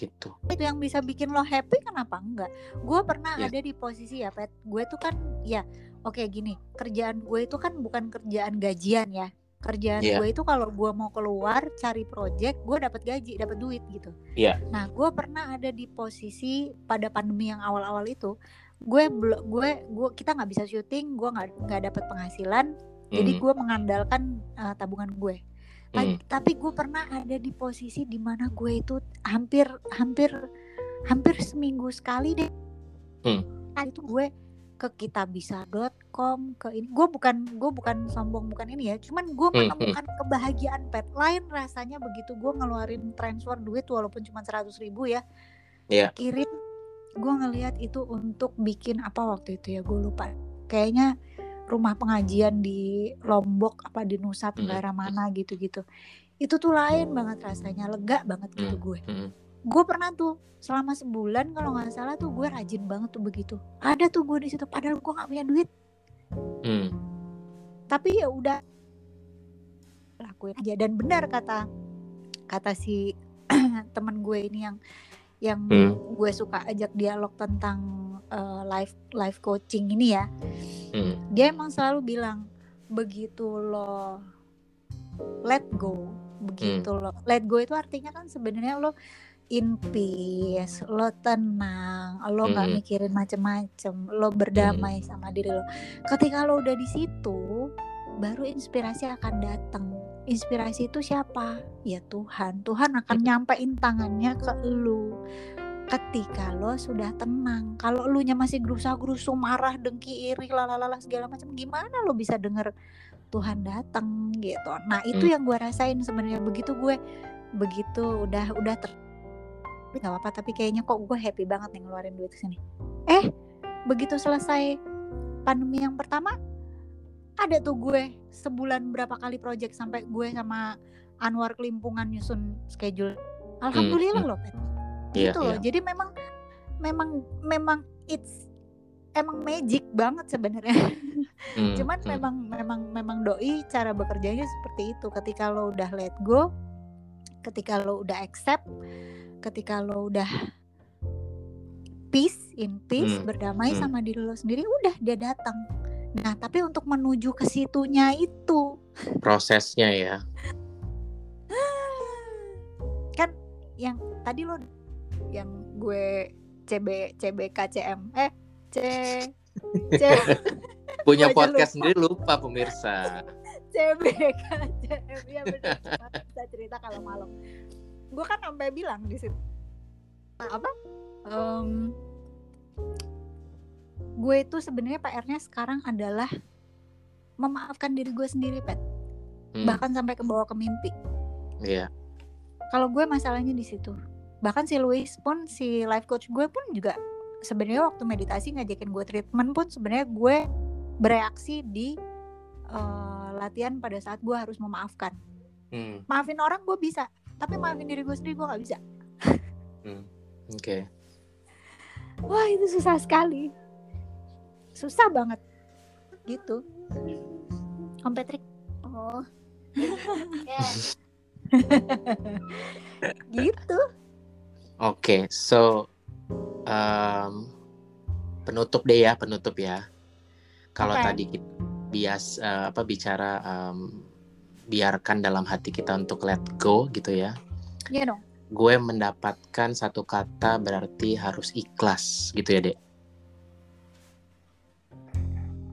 Gitu. Itu yang bisa bikin lo happy kenapa enggak? Gue pernah Iya. ada di posisi ya pet. Gue tuh kan ya oke gini kerjaan gue itu kan bukan kerjaan gajian ya. Kerjaan Iya. gue itu kalau gue mau keluar cari project gue dapat gaji dapat duit gitu. Iya. nah gue pernah ada di posisi pada pandemi yang awal-awal itu gue gue gue kita nggak bisa syuting gue nggak nggak dapat penghasilan jadi Hmm, gue mengandalkan uh, tabungan gue hmm, tapi gue pernah ada di posisi di mana gue itu hampir hampir hampir seminggu sekali deh Hmm. Kali itu gue ke kitabisa.com ke ini gue bukan gue bukan sombong bukan ini ya cuman gue Hmm, hmm. menemukan kebahagiaan pet lain rasanya begitu gue ngeluarin transfer duit walaupun cuma seratus ribu ya Iya. kirim gue ngelihat itu untuk bikin apa waktu itu ya gue lupa kayaknya rumah pengajian di Lombok apa di Nusa Tenggara mana gitu-gitu. Itu tuh lain banget rasanya lega banget gitu gue. Hmm. gue pernah tuh selama sebulan kalau nggak salah tuh gue rajin banget tuh begitu. Ada tuh gue di situ padahal gue nggak punya duit. Hmm. tapi ya udah. Lakuin aja. Dan benar kata kata si (clears throat) temen gue ini yang yang Hmm. gue suka ajak dialog tentang uh, life life coaching ini ya Hmm. dia emang selalu bilang begitu lo let go begitu lo let go itu artinya kan sebenarnya lo in peace lo tenang lo nggak Mm. mikirin macem-macem lo berdamai sama diri lo ketika lo udah di situ baru inspirasi akan datang inspirasi itu siapa? Ya Tuhan. Tuhan akan nyampein tangannya ke lo ketika lo sudah tenang. Kalau lu nya masih gerusa gerusu marah dengki iri lalalala segala macam gimana lo bisa denger Tuhan datang gitu? Nah itu Hmm. yang gue rasain sebenarnya. Begitu gue begitu udah udah ter tapi nggak apa-apa tapi kayaknya kok gue happy banget nih ngeluarin duit ke sini eh begitu selesai pandemi yang pertama ada tuh gue sebulan berapa kali project sampai gue sama Anwar Kelimpungan nyusun schedule alhamdulillah loh Pet Iya, gitu loh. iya. Jadi memang memang memang it's emang magic banget sebenarnya. Hmm, (laughs) Cuman hmm. memang memang memang doi cara bekerjanya seperti itu. Ketika lo udah let go, ketika lo udah accept, ketika lo udah peace in peace, Hmm, berdamai hmm. sama diri lo sendiri, udah dia datang. Nah, tapi untuk menuju ke situnya itu. Prosesnya ya. Kan yang tadi lo yang gue CB CBKCM eh C C (laughs) punya podcast lupa. sendiri lupa pemirsa. CBKCM ya benar kita cerita kalau malam. Gue kan sampai bilang di situ. Apa? Em, gue itu sebenarnya PR-nya sekarang adalah memaafkan diri gue sendiri pet. Hmm, bahkan sampai ke bawah ke mimpi. Iya. Kalau gue masalahnya di situ. Bahkan si Luis pun si life coach gue pun juga sebenarnya waktu meditasi ngajakin gue treatment pun sebenarnya gue bereaksi di uh, latihan pada saat gue harus memaafkan. Hmm. maafin orang gue bisa tapi maafin diri gue sendiri gue nggak bisa. Hmm. oke. Okay. wah itu susah sekali susah banget. Gitu. Om Patrick. Oh. (laughs) (laughs) Gitu. Oke okay, so um, penutup deh ya penutup ya. Kalau okay. tadi kita bias uh, apa bicara um, biarkan dalam hati kita untuk let go gitu ya. Iya dong. Gue mendapatkan satu kata berarti harus ikhlas gitu ya dek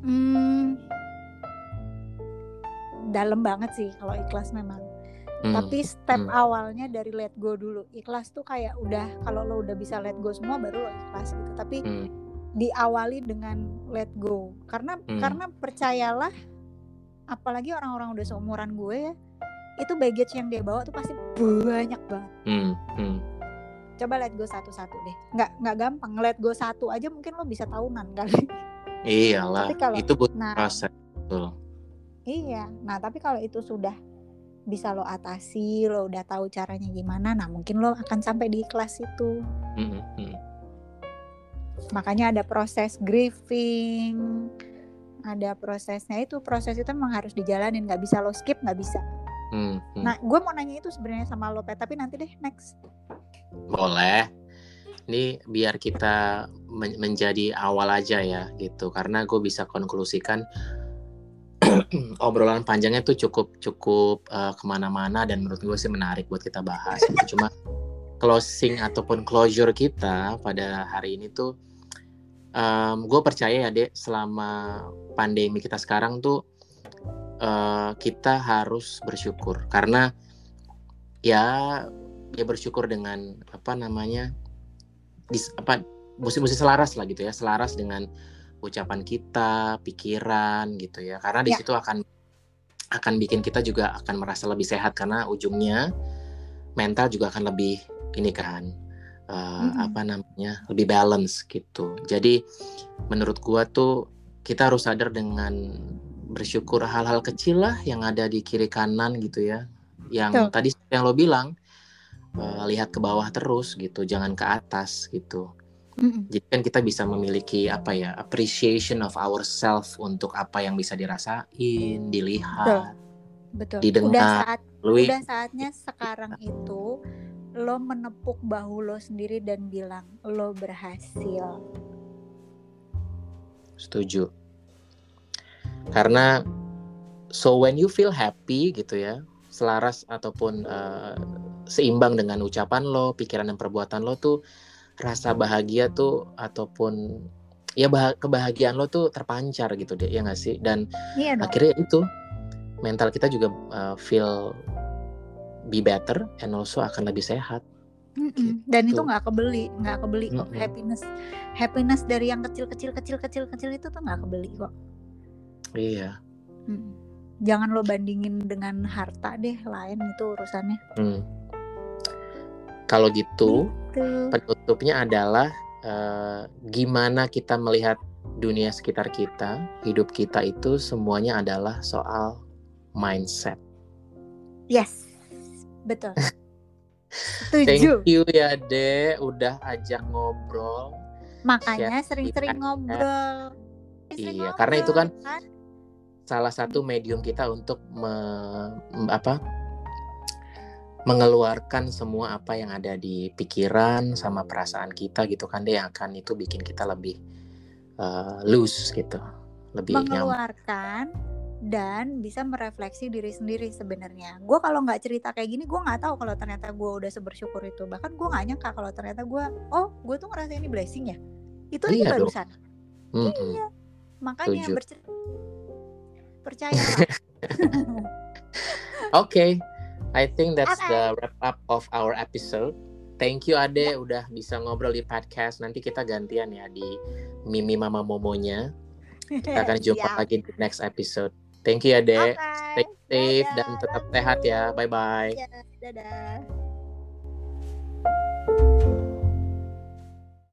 hmm, dalam banget sih kalau ikhlas memang Hmm. Tapi step hmm. awalnya dari let go dulu. Ikhlas tuh kayak udah kalau lo udah bisa let go semua baru lo ikhlas gitu. Tapi hmm. diawali dengan let go. Karena hmm. karena percayalah apalagi orang-orang udah seumuran gue ya, itu baggage yang dia bawa tuh pasti banyak banget. Hmm. Hmm. Coba let go satu-satu deh. Nggak nggak gampang. Let go satu aja mungkin lo bisa tahunan kali. (laughs) Iyalah. Kalau, itu butuh nah, proses. Iya. Nah, tapi kalau itu sudah bisa lo atasi lo udah tahu caranya gimana nah mungkin lo akan sampai di kelas itu mm-hmm. makanya ada proses grieving ada prosesnya itu proses itu memang harus dijalanin nggak bisa lo skip nggak bisa mm-hmm. nah gue mau nanya itu sebenarnya sama lo Pet tapi nanti deh next boleh ini biar kita men- menjadi awal aja ya gitu karena gue bisa konklusikan (clears throat) obrolan panjangnya tuh cukup cukup uh, ke mana-mana dan menurut gue sih menarik buat kita bahas. Gitu. Cuma closing ataupun closure kita pada hari ini tuh, um, gue percaya ya dek selama pandemi kita sekarang tuh uh, kita harus bersyukur karena ya ya bersyukur dengan apa namanya dis, apa mesti mesti selaras lah gitu ya selaras dengan ucapan kita, pikiran gitu ya. Karena di ya. situ akan akan bikin kita juga akan merasa lebih sehat karena ujungnya mental juga akan lebih ini kan uh, hmm. apa namanya lebih balance gitu. Jadi menurut gua tuh kita harus sadar dengan bersyukur hal-hal kecil lah yang ada di kiri kanan gitu ya. Yang Tuh. tadi yang lo bilang uh, lihat ke bawah terus gitu, jangan ke atas gitu. Jadi kan kita bisa memiliki apa ya appreciation of ourselves untuk apa yang bisa dirasain, dilihat, betul, betul. didengar. Udah saat, udah saatnya sekarang itu lo menepuk bahu lo sendiri dan bilang lo berhasil. Setuju. Karena so when you feel happy gitu ya, selaras ataupun uh, seimbang dengan ucapan lo, pikiran dan perbuatan lo tuh rasa bahagia tuh ataupun ya bah kebahagiaan lo tuh terpancar gitu deh ya nggak sih dan iya akhirnya itu mental kita juga uh, feel be better and also akan lebih sehat Mm -mm. Gitu. dan itu nggak kebeli nggak kebeli kok mm -mm. happiness happiness dari yang kecil kecil kecil kecil kecil itu tuh nggak kebeli kok iya mm. jangan lo bandingin dengan harta deh lain itu urusannya mm. Kalau gitu gitu. Penutupnya adalah uh, gimana kita melihat dunia sekitar kita, hidup kita itu semuanya adalah soal mindset. Yes, betul. (laughs) Thank you ya De, udah ajak ngobrol. Makanya sering-sering ngobrol. Sering iya, ngobrol, karena itu kan, kan salah satu medium kita untuk me, apa mengeluarkan semua apa yang ada di pikiran sama perasaan kita gitu kan deh yang akan itu bikin kita lebih uh, loose gitu lebih mengeluarkan nyaman. dan bisa merefleksi diri sendiri sebenarnya. Gue kalau nggak cerita kayak gini gue nggak tahu kalau ternyata gue udah sebersyukur itu. Bahkan gue nggak nyangka kalau ternyata gue oh gue tuh ngerasa ini blessing ya? Itu iya aja barusan. Mm -hmm. iya. Makanya bercerita percaya (laughs) oke. okay. I think that's okay. the wrap up of our episode. Thank you Ade udah bisa ngobrol di podcast. Nanti kita gantian ya di Mimi Mama Momonya. Kita (laughs) akan jumpa yeah. lagi di next episode. Thank you Ade. Okay. Stay safe dadah, dan tetap sehat ya. Bye bye. Iya, dadah.